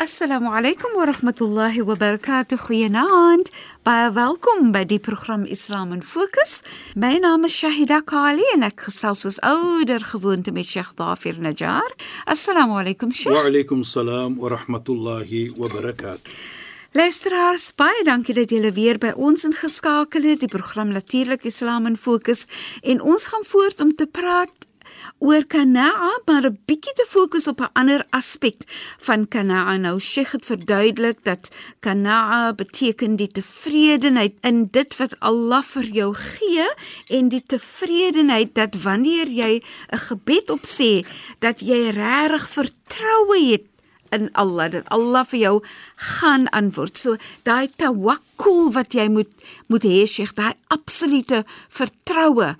Assalamu alaykum wa rahmatullahi wa barakatuh. Goeienaand. Baie welkom by die program Islam in Fokus. My naam is Shahida Kali en ek gesels soos ouer gewoonte met Sheikh Dafir Najjar. Assalamu alaykum Sheikh. Wa alaykum salaam wa rahmatullahi wa barakatuh. Luisteraars, baie dankie dat julle weer by ons ingeskakel het. Die program Natuurlik Islam in Fokus en ons gaan voort om te praat oor Kanaa, maar 'n bietjie te fokus op 'n ander aspek van Kanaa. Nou Sheikh het verduidelik dat Kanaa beteken die tevredenheid in dit wat Allah vir jou gee en die tevredenheid dat wanneer jy 'n gebed opsê, dat jy regtig vertroue het in Allah dat Allah vir jou gaan antwoord. So daai tawakkul wat jy moet moet hê, Sheikh, daai absolute vertroue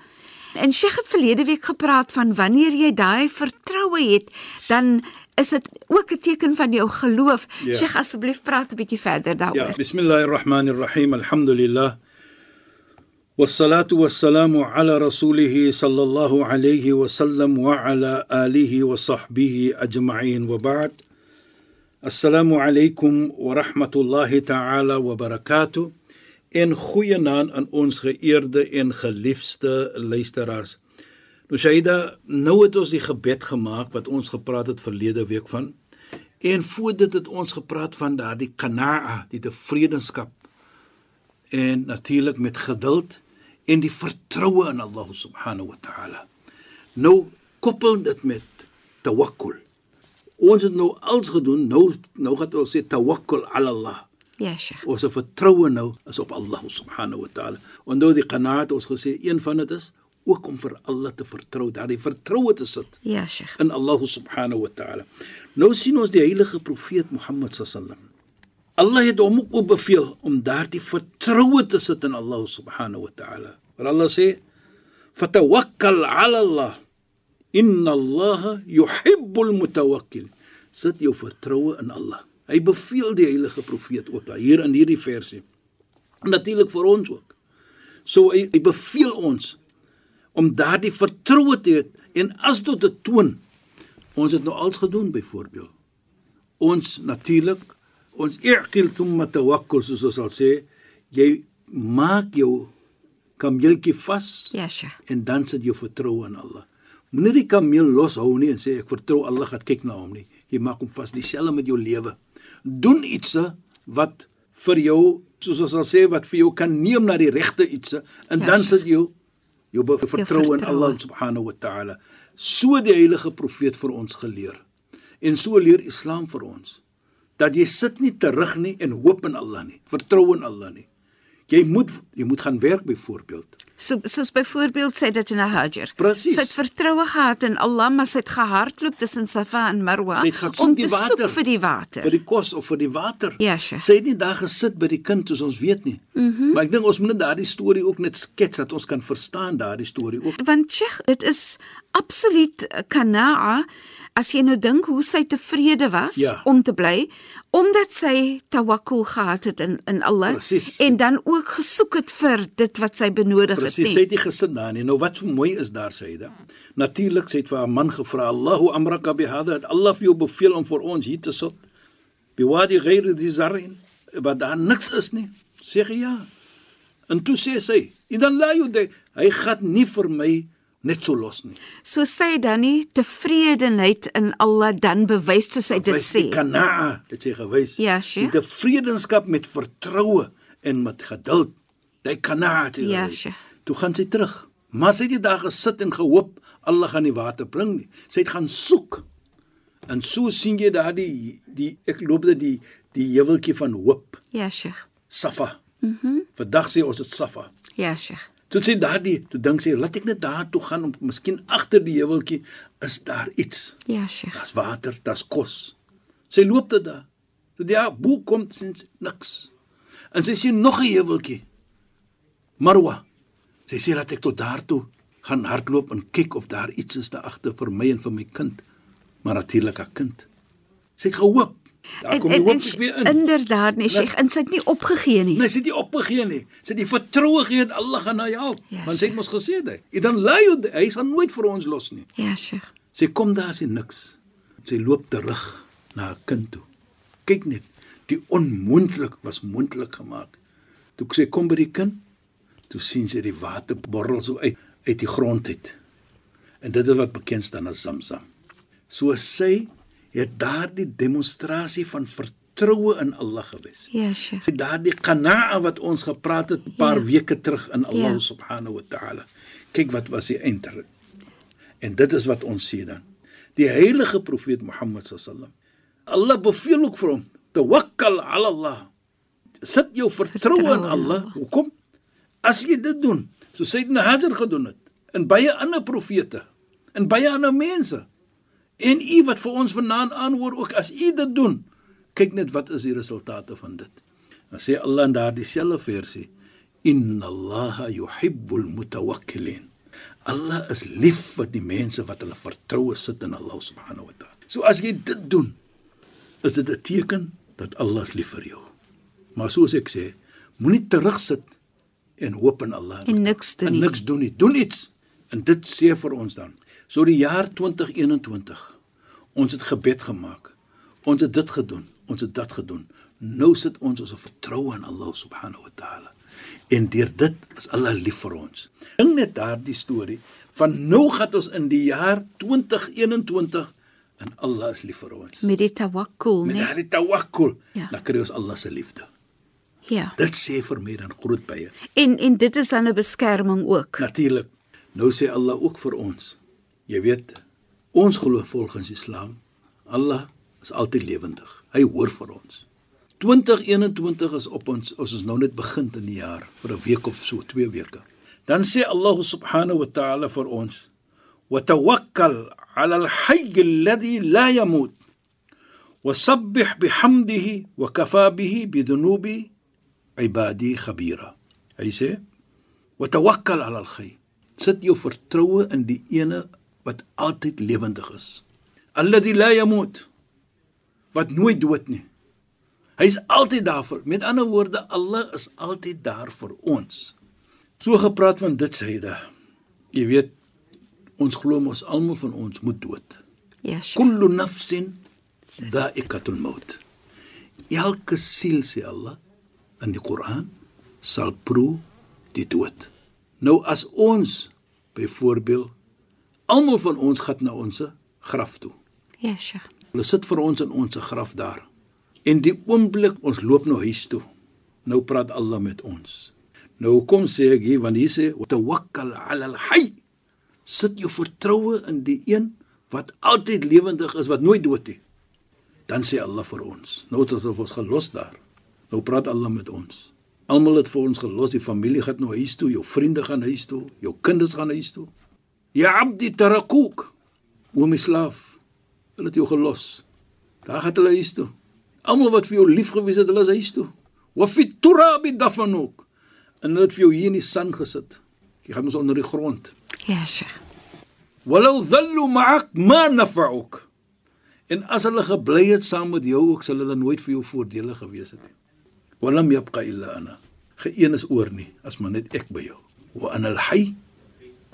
En Sheikh het verlede week gepraat van wanneer jy daai vertroue het, dan is dit ook 'n teken van jou geloof. Ja. Sheikh, asseblief praat 'n bietjie verder daaroor. Ja, bismillahirrahmanirrahim. Alhamdulillah. والصلاة والسلام على رسوله صلى الله عليه وسلم وعلى آله وصحبه أجمعين وبعد السلام عليكم ورحمة الله تعالى وبركاته en goeie naam aan ons geëerde en geliefde luisteraars. Nou Shaida, nou het ons die gebed gemaak wat ons gepraat het verlede week van. En voor dit het ons gepraat van daardie qanaa, die tevredenskap en natuurlik met geduld en die vertroue in Allah subhanahu wa ta'ala. Nou koppel dit met tawakkul. Ons het nou alles gedoen, nou nou gaan ons sê tawakkul ala Allah. Ja, Sheikh. Ons vertroue nou is op Allah subhanahu wa ta'ala. Onthou die qanaat ons gesê een van dit is ook om vir Allah te vertrou, daardie vertroue te sit. Ja, Sheikh. In Allah subhanahu wa ta'ala. Nou sien ons die heilige profeet Mohammed sallam. Allah het hom ook beveel om daardie vertroue te sit in Allah subhanahu wa ta'ala. Want Allah sê: "Fatawakkal 'ala Allah. Inna Allah yuhibbul mutawakkil." Sit jou vertroue in Allah. Hy beveel die heilige profeet ook daar hier in hierdie versie. Natuurlik vir ons ook. So hy, hy beveel ons om daardie vertroue te hê en as tot te toon. Ons het nou als gedoen byvoorbeeld. Ons natuurlik ons i'qil thumma tawakkul soos ons sal sê, jy maak jou kameeltjie vas. Ja, Sheikh. En dan sit jou vertroue in Allah. Moenie die kameel loshou nie en sê ek vertrou Allah gaan kyk na hom nie. Jy maak hom vas dieselfde met jou lewe doen iets wat vir jou soos ons sal sê wat vir jou kan neem na die regte iets en dan sit jy jou vertroue in Allah subhanahu wa ta'ala. So die heilige profeet vir ons geleer. En so leer Islam vir ons dat jy sit nie terug nie en hoop in Allah nie vertrou in Allah nie jy moet jy moet gaan werk byvoorbeeld So soos byvoorbeeld sê dit in 'n Hajar. Presies. Sy het vertroue gehad in Allah, maar sy het gehardloop tussen Safa en Marwa om te water, soek vir die water. Vir die kos of vir die water. Ja, sy. Sy het nie daar gesit by die kind soos ons weet nie. Mm -hmm. Maar ek dink ons moet net daardie storie ook net skets dat ons kan verstaan daardie storie ook. Want Sheikh, dit is absoluut kanaa as jy nou dink hoe sy tevrede was ja. om te bly omdat sy tawakkul gehad het in in Allah Precies. en dan ook gesoek het vir dit wat sy benodig Precies, het. Presies, sy het nie gesit daar nie. Nou wat so mooi is daar dit. Natuurlik sê dit vir 'n man gevra, "Allahu amraka bi hadha?" Het Allah vir jou beveel om vir ons hier te sit. Bi wadi ghayr di zarin, wat daar niks is nie. Sê ja. En toe sê sy, "Idan la yude." Hy gaan nie vir my net so los nie. So sy dan nie tevredenheid in Allah dan bewys toe sy dit sê. die Kanaa, dit sê gewys. Ja, Die Sheikh. tevredenskap met vertroue en met geduld. Die Kanaa sy Ja. Sheikh. Toe gaan sy terug. Maar sy het nie daar gesit en gehoop Allah gaan die water bring nie. Sy het gaan soek. En so sien jy daardie die ek loop dit die die heuweltjie van hoop, Ja, Sheikh. Safa. Mhm. Mm Vandag sê ons dit Safa. Ja, Sheikh. Toe sê daardie, toe dink sy, laat ek net daar toe gaan om miskien agter die heuweltjie is daar iets. Ja, Sheikh. Daar's water, daar's kos. Sy loop dit daar. Toe die boek kom sien niks. En sy sien nog 'n heuweltjie. Marwa. Sy sê laat ek tot daar toe gaan hardloop en kyk of daar iets is daar agter vir my en vir my kind. Maar natuurlik haar kind. Sy het gehoop. Daar kom die hoop weer in. inderdaad, nee, Sheikh, en sy het nie opgegee nie. Nee, sy het nie opgegee nie. Sy het die vertroue gehad Allah gaan haar help. Ja, Want sy het mos gesê dit. Dan lei hy gaan nooit vir ons los nie. Ja, Sheikh. Sy kom daar sien niks. Sy loop terug na haar kind toe. Kyk net, die onmoontlik was moontlik gemaak. Toe sy kom by die kind, toe sien sy die water borrel so uit uit die grond uit. En dit is wat bekend staan as Zamzam. So sy het daardie demonstrasie van vertroue in Allah gewees. Ja, Sheikh. Sy daardie qanaa wat ons gepraat het 'n paar Ja. weke terug in Allah Ja. subhanahu wa ta'ala. Kyk wat was die eindterm. En dit is wat ons sien dan. Die heilige profeet Mohammed sallam. Allah beveel ook vir hom: "Tawakkal 'ala Allah." Sit jou vertroue in in Allah. Hoekom? As jy dit doen, so Sayyidina Hajar gedoen het, en baie ander profete, en baie ander mense. En u wat vir ons vanaand aanhoor ook as u dit doen, kyk net wat is die resultate van dit. Dan sê Allah in daardie selfde versie: "Inna Allaha yuhibbul mutawakkilin." Allah is lief vir die mense wat hulle vertroue sit in Allah subhanahu wa ta'ala. So as jy dit doen, is dit 'n teken dat Allah is lief vir jou. Maar soos ek sê, moenie terugsit en hoop in Allah En niks doen en nie. niks doen nie. Doen iets. En dit sê vir ons dan. So die jaar 2021. Ons het gebed gemaak. Ons het dit gedoen. Ons het dat gedoen. Nou sit ons ons vertroue in Allah subhanahu wa ta'ala. En deur dit is Allah lief vir ons. Dink net daardie storie van nou gaan ons in die jaar 2021 en Allah is lief vir ons. Met die tawakkul, Met nee. daardie tawakkul, Ja. dan kry ons Allah se liefde. Ja. Dit sê vir my dan groot baie. En en dit is dan 'n beskerming ook. Natuurlik. Nou sê Allah ook vir ons. Jy weet, ons glo volgens Islam, Allah is altyd lewendig. Hy hoor vir ons. 2021 is op ons ons is nou net begin in die jaar vir 'n week of so, 2 weke. Dan sê Allah subhanahu wa ta'ala vir ons: "Wa tawakkal 'ala al-hayy alladhi la yamut wa sabbih bihamdihi wa kafa bihi bidhunubi ibadi khabira." Hy sê: "Wa tawakkal 'ala al-hayy sit jou vertroue in die ene wat altyd lewendig is alladhi la yamut wat nooit dood nie hy's altyd daar vir met ander woorde Allah is altyd daar vir ons so gepraat van dit syde jy weet ons glo mos almal van ons moet dood Ja, Sheikh. kullu nafsin dha'iqatul maut. Elke siel sê Allah in die Koran sal proe die dood. Nou as ons byvoorbeeld almal van ons gaan na ons graf toe. Ja, Sheikh. Hulle sit vir ons in ons graf daar. En die oomblik ons loop nou huis toe. Nou praat Allah met ons. Nou kom sê ek hier want hier sê tawakkal 'ala al-hayy. Sit jou vertroue in die een wat altyd lewendig is, wat nooit dood nie. Dan sê Allah vir ons. Nou het ons ons gelos daar. Nou praat Allah met ons. Almal het vir ons gelos, die familie gaan nou huis toe, jou vriende gaan huis toe, jou kinders gaan huis toe. Ya abdi tarakuk. O my slaaf, hulle het jou gelos. Daar gaan hulle huis toe. Almal wat vir jou lief gewees het, hulle is huis toe. Wa fi turabi dafanuk. En hulle het vir jou hier in die sand gesit. Jy gaan ons onder die grond. Ja, Sheikh. Walau dhallu ma'ak ma nafa'uk. En as hulle gebly het saam met jou, ook sal hulle nooit vir jou voordelig gewees het nie. Walam yabqa illa ana. Geen is oor nie as maar net ek by jou. Wa ana al-hayy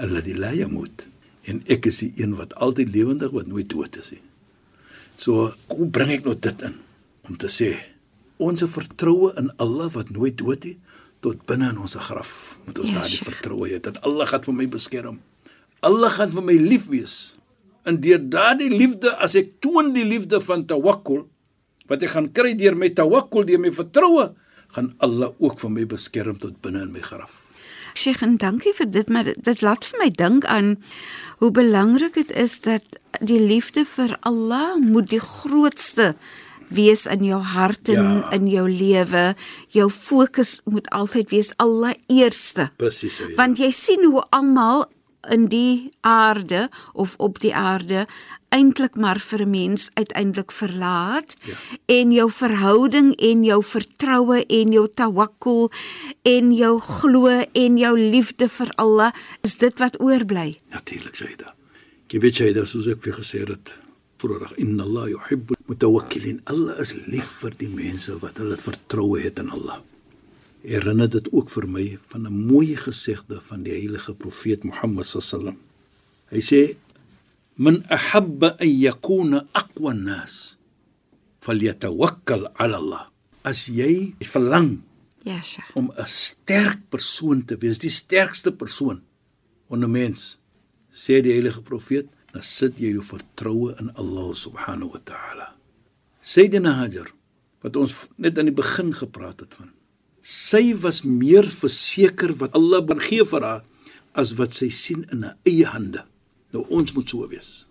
alladhi la yamut. En ek is die een wat altyd lewendig wat nooit dood is nie. So, hoe bring ek nou dit in om te sê ons vertroue in Allah wat nooit dood nie tot binne in ons graf. Moet ons Ja, daardie vertroue hê dat Allah gaan vir my beskerm. Allah gaan vir my lief wees. En deur daardie liefde as ek toon die liefde van tawakkul wat ek gaan kry deur my tawakkul, deur my vertroue, gaan Allah ook vir my beskerm tot binne in my graf. Sheikh, en dankie vir dit, maar dit, dit laat vir my dink aan hoe belangrik dit is dat die liefde vir Allah moet die grootste wees in jou hart en Ja. in jou lewe. Jou fokus moet altyd wees allereerste. Presies. Ja. Want jy sien hoe almal in die aarde of op die aarde eintlik maar vir 'n mens uiteindelik verlaat Ja. en jou verhouding en jou vertroue en jou tawakkul en jou glo en jou liefde vir Allah is dit wat oorbly. Natuurlik Shaida. Jy weet Shaida soos ek vir gesê het vroeër, inna Allah yuhibbu mutawakkilin. Allah is lief vir die mense wat hulle vertroue het in Allah. Herinner dit ook vir my van 'n mooi gesegde van die heilige profeet Mohammed sallam. Hy sê man ahabba an yakuna aqwa an-nas falyatawakkal 'ala Allah. As jy verlang Ja, Sheikh. om 'n sterk persoon te wees, die sterkste persoon onder mens, sê die heilige profeet, dan sit jy jou vertroue in Allah subhanahu wa ta'ala. Sayyidina Hajar wat ons net aan die begin gepraat het van. Sy was meer verseker wat Allah gaan gee vir haar as wat sy sien in haar eie hande. Nou ons moet so wees.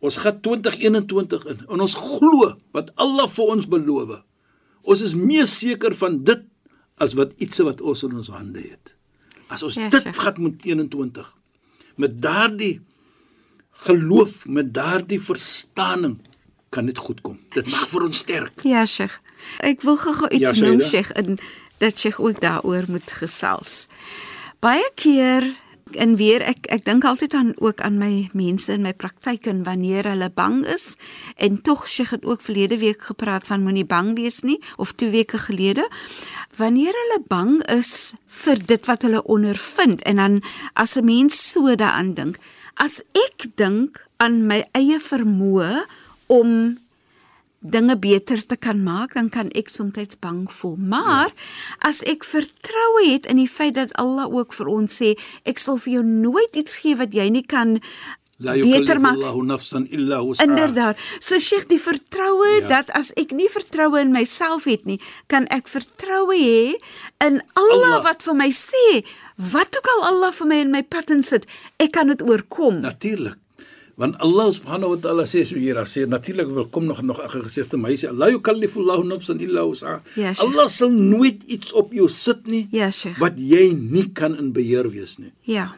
Ons gaan 2021 in en ons glo wat Allah vir ons beloof. Ons is meer seker van dit as wat iets wat ons in ons hande het. As ons Ja, dit Sheikh. gaan met 21 met daardie geloof, met daardie verstaaning kan dit goed kom. Dit maak vir ons sterk. Ja, Sheikh. Ek wil gou-gou iets Ja, noem. Sheikh, en dat Sheikh ook daaroor moet gesels. Baie keer en weer ek ek dink altyd aan ook aan my mense in my praktyk en wanneer hulle bang is. En tog Sheikh het ook verlede week gepraat van moenie bang wees nie of 2 weke gelede. Wanneer hulle bang is vir dit wat hulle ondervind en dan as 'n mens so daaraan dink as ek dink aan my eie vermoë om dinge beter te kan maak, dan kan ek soms bang voel. Maar ja. as ek vertroue het in die feit dat Allah ook vir ons sê, ek sal vir jou nooit iets gee wat jy nie kan La beter maak. Inderdaad. So Sheikh, die vertroue Ja. dat as ek nie vertroue in myself het nie, kan ek vertroue hê in Allah, Allah. Allah wat vir my sê, wat ook al Allah vir my in my pad insit, ek kan dit oorkom. Natuurlik. Want Allah subhanahu wa ta'ala sê so hier, hy sê natuurlik wil kom nog nog 'n gesegde, maar hy sê la yukallifu Allahu nafsan illa wus'aha. Ja. Allah sal nooit iets op jou sit nie Ja, Sheikh. wat jy nie kan in beheer wees nie. Ja.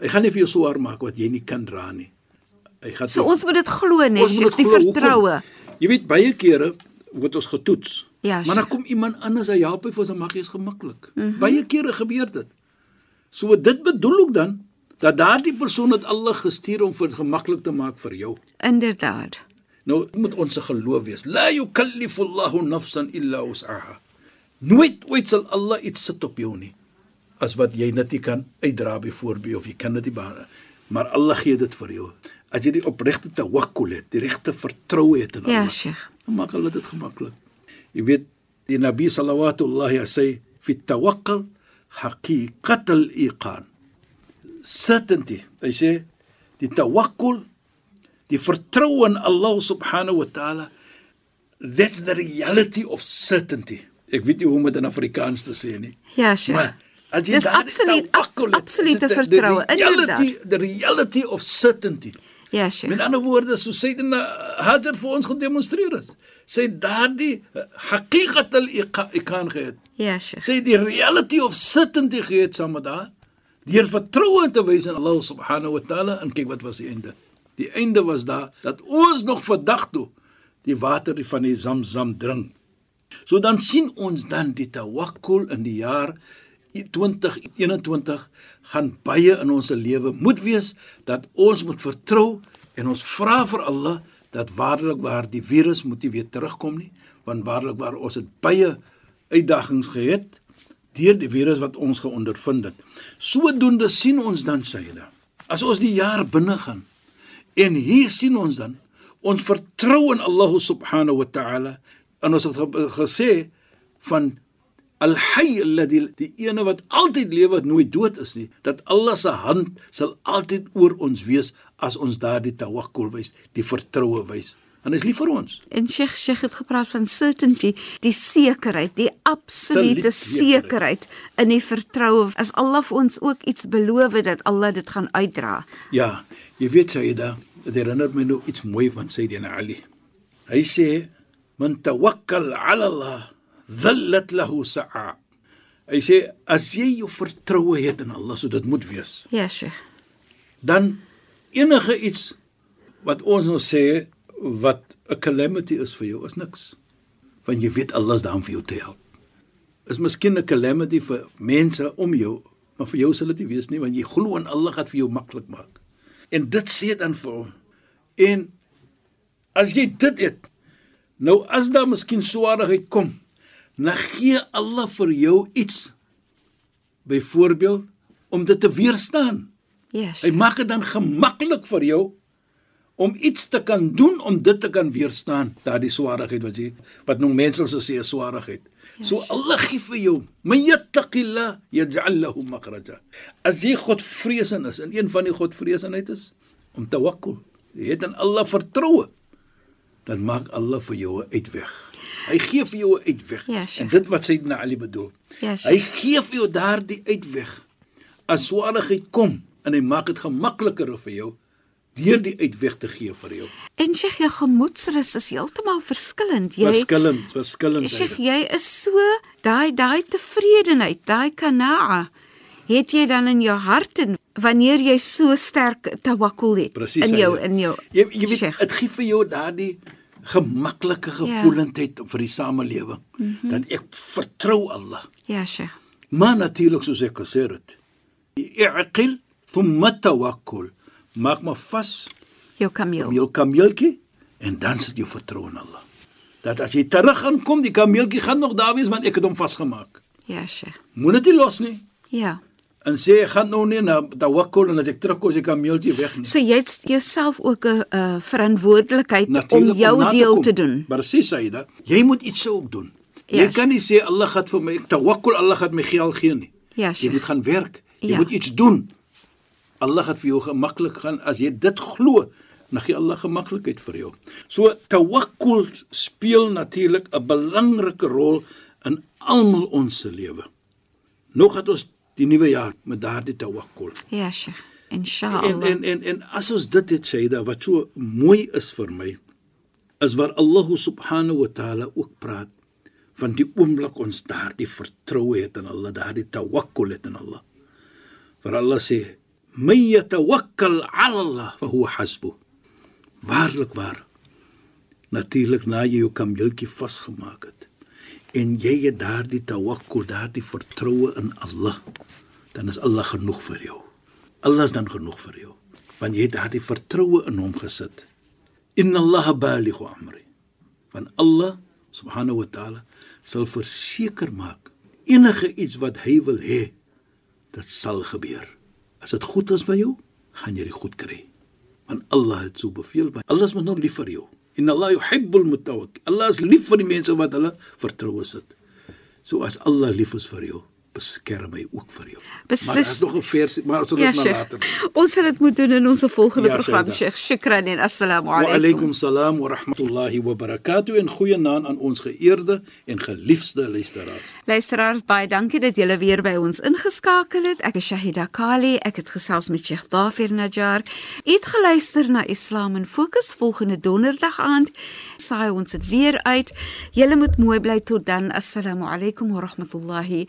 Hy gaan nie vir jou swaar maak wat jy nie kan dra nie. Hy gaan So vir- ons moet dit glo, nee, Ons moet Sheikh, die vertroue. Jy weet baie kere word ons getoets. Ja, maar dan kom iemand anders en help hy vir ons en maak dit gemaklik. Mm. -hmm. Baie kere gebeur dit. So dit bedoel ook dan dat daardie persoon het Allah gestuur om vir gemaklik te maak vir jou. Inderdaad. Nou moet ons se geloof wees. La yukallifu Allahu nafsan illa wus'aha. Nooit ooit sal Allah iets sit op jou nie as wat jy net nie kan uitdra byvoorbeeld of jy kan dit nie baan. Maar Allah gee dit vir jou. As jy die opregte tawakkul het, die regte vertroue het in Allah. Ja, Sheikh. Dan maak hulle dit gemaklik. Jy weet die Nabi sallallahu hy sê fi tawakkal haqiqat al-iqan. Certainty. Hy sê die tawakkul die vertroue in Allah subhanahu wa ta'ala that's the reality of certainty. Ek weet nie hoe om dit in Afrikaans te sê nie. Ja, Sheikh. Maar as jy Dis daardie absoluut- tawakkul het, absolute vertroue, reality, inderdaad. the reality of certainty. Ja, Sheikh. Met ander woorde, so sê dit Hajar vir ons gedemonstreer het. Sy daardie eh, haqiqat al-iqan gehad. Ja, Sheikh. Sy die reality of certainty gehad saam met haar. Deur vertroue te wys in Allah subhanahu wa ta'ala en kyk wat was die einde. Die einde was daar dat ons nog vandag toe die water van die Zamzam drink. So dan sien ons dan die tawakkul in die jaar 2021 gaan baie in ons lewe moet wees dat ons moet vertrou en ons vra vir Allah dat waarlik waar die virus moet nie weer terugkom nie want waarlik waar ons het baie uitdagings gehad deur die virus wat ons geondervind het. Sodoende sien ons dan Sayyida. As ons die jaar binne gaan en hier sien ons dan ons vertrou in Allah subhanahu wa ta'ala en ons het ge- gesê van al-hayy alladhi die ene wat altyd lewe wat nooit dood is nie dat Allah se hand sal altyd oor ons wees as ons daardie tawakkul wys die vertroue wys en hy is lief vir ons En Sheikh Sheikh het gepraat van certainty, die sekerheid, die absolute sekerheid. in die vertroue. As Allah vir ons ook iets beloof dat Allah dit gaan uitdra. Ja, jy weet Sayyida, dit herinner my nou iets mooi van Sayyidina Ali. Hy sê Man tawakkal 'ala Allah, dhallat lahu sa'a. Hy sê as jy jou vertroue het in Allah, so dit moet wees. Ja, Sheikh. Dan enige iets wat ons nou sê wat 'n calamity is vir jou is niks. Want jy weet Allah is daar om vir jou te help. Is miskien 'n calamity vir mense om jou, maar vir jou sal dit nie wees nie want jy glo in Allah gaan vir jou maklik maak. En dit sê dan vir hom. En as jy dit het, nou as daar miskien swaarheid kom, dan gee Allah vir jou iets byvoorbeeld om dit te weerstaan. Ja, Hy maak dit dan gemaklik vir jou om iets te kan doen om dit te kan weerstaan, daardie swaarheid wat jy wat nou mense sal sê 'n swaarheid. So Allah gee vir jou, "Mayattaqillah yaj'al lahu makhraja." As jy God vreesin is, en een van die God vreesenheid is om tawakkul. Jy het in Allah vertroue. Dan maak Allah vir jou 'n uitweg. Hy gee vir jou 'n uitweg. Ja, Sheikh. en dit wat Sayyidina Ali bedoel. Ja, hy gee vir jou daardie uitweg. As swaarheid kom en hy maak dit gemakliker vir jou deur die uitweg te gee vir jou. En Sheikh, jou gemoedsrus is heeltemal verskillend. Jy Verskillend, verskillend. Sheikh, jy is so daai daai tevredenheid, daai kanaa het jy dan in jou hart en wanneer jy so sterk tawakkul het Presies. in jou Aida. in jou jy, jy weet dit gee vir jou daardie gemaklike gevoelendheid ja. vir die samelewing mm -hmm. dat ek vertrou Allah. Ja, Sheikh. Maar natuurlik soos ek gesê het, i'qil thumma tawakkul. Maak maar vas Jou kameel. om jou kameeltjie en dan sit jou vertrou in Allah. Dat as jy terug gaan kom, die kameeltjie gaan nog daar wees want ek het hom vasgemaak. Ja, Sheikh. Moenie dit los nie. Ja. En sê ek gaan nou nie na tawakkul en as ek terugkom is die kameeltjie weg nie. So jy het jouself ook 'n uh, verantwoordelikheid om Natuurlik jou na deel kom. te doen. Presies, Saida. Jy moet iets ook doen. Ja, jy kan nie sê Allah gaan vir my ek tawakkul Allah gaan my geld gee nie. Ja, jy moet gaan werk. Jy Ja. moet iets doen. Allah gaan vir jou gemaklik gaan as jy dit glo. Dan gee Allah gemaklikheid vir jou. So tawakkul speel natuurlik 'n belangrike rol in almal ons se lewe. Nog het ons die nuwe jaar met daardie tawakkul. Ja, Sheikh. En Inshallah. en en en as ons dit het Shaida wat so mooi is vir my is waar Allah subhanahu wa taala ook praat van die oomblik ons daardie vertroue het in Allah, daardie tawakkul het in Allah. Waar Allah sê: "May yatawakkal 'ala Allah, fa huwa hasbuh." Waarlik waar. Natuurlik na jy jou kameeltjie vasgemaak het en jy het daardie tawakkul, daardie vertroue in Allah, dan is Allah genoeg vir jou. Allah is dan genoeg vir jou want jy het daardie vertroue in hom gesit. Inna Allah balighu amri. Want Allah subhanahu wa ta'ala sal verseker maak enige iets wat hy wil hê dit sal gebeur. As dit goed is by jou, gaan jy dit goed kry. Want Allah het so beveel, want Allah is mos nou lief vir jou. Inna Allah yuhibbul mutawakkil. Allah is lief vir die mense wat hulle vertroue sit. So as Allah lief is vir jou, beskerm hy ook vir jou. Beslis. Maar daar's nog 'n vers, maar ons sal Ja, dit maar Sheikh. later doen. Ons sal dit moet doen in ons volgende Ja, program. Sheikh. Shukran en assalamu Wa alaykum. alaykum salaam wa rahmatullahi wa barakatuh en goeie naam aan ons geëerde en geliefde luisteraars. Luisteraars, baie dankie dat julle weer by ons ingeskakel het. Ek is Shahida Kali. Ek het gesels met Sheikh Dafir Najjar. U het geluister na Islam in Fokus volgende donderdag aand. Saai ons dit weer uit. Julle moet mooi bly tot dan. Assalamu alaykum wa rahmatullahi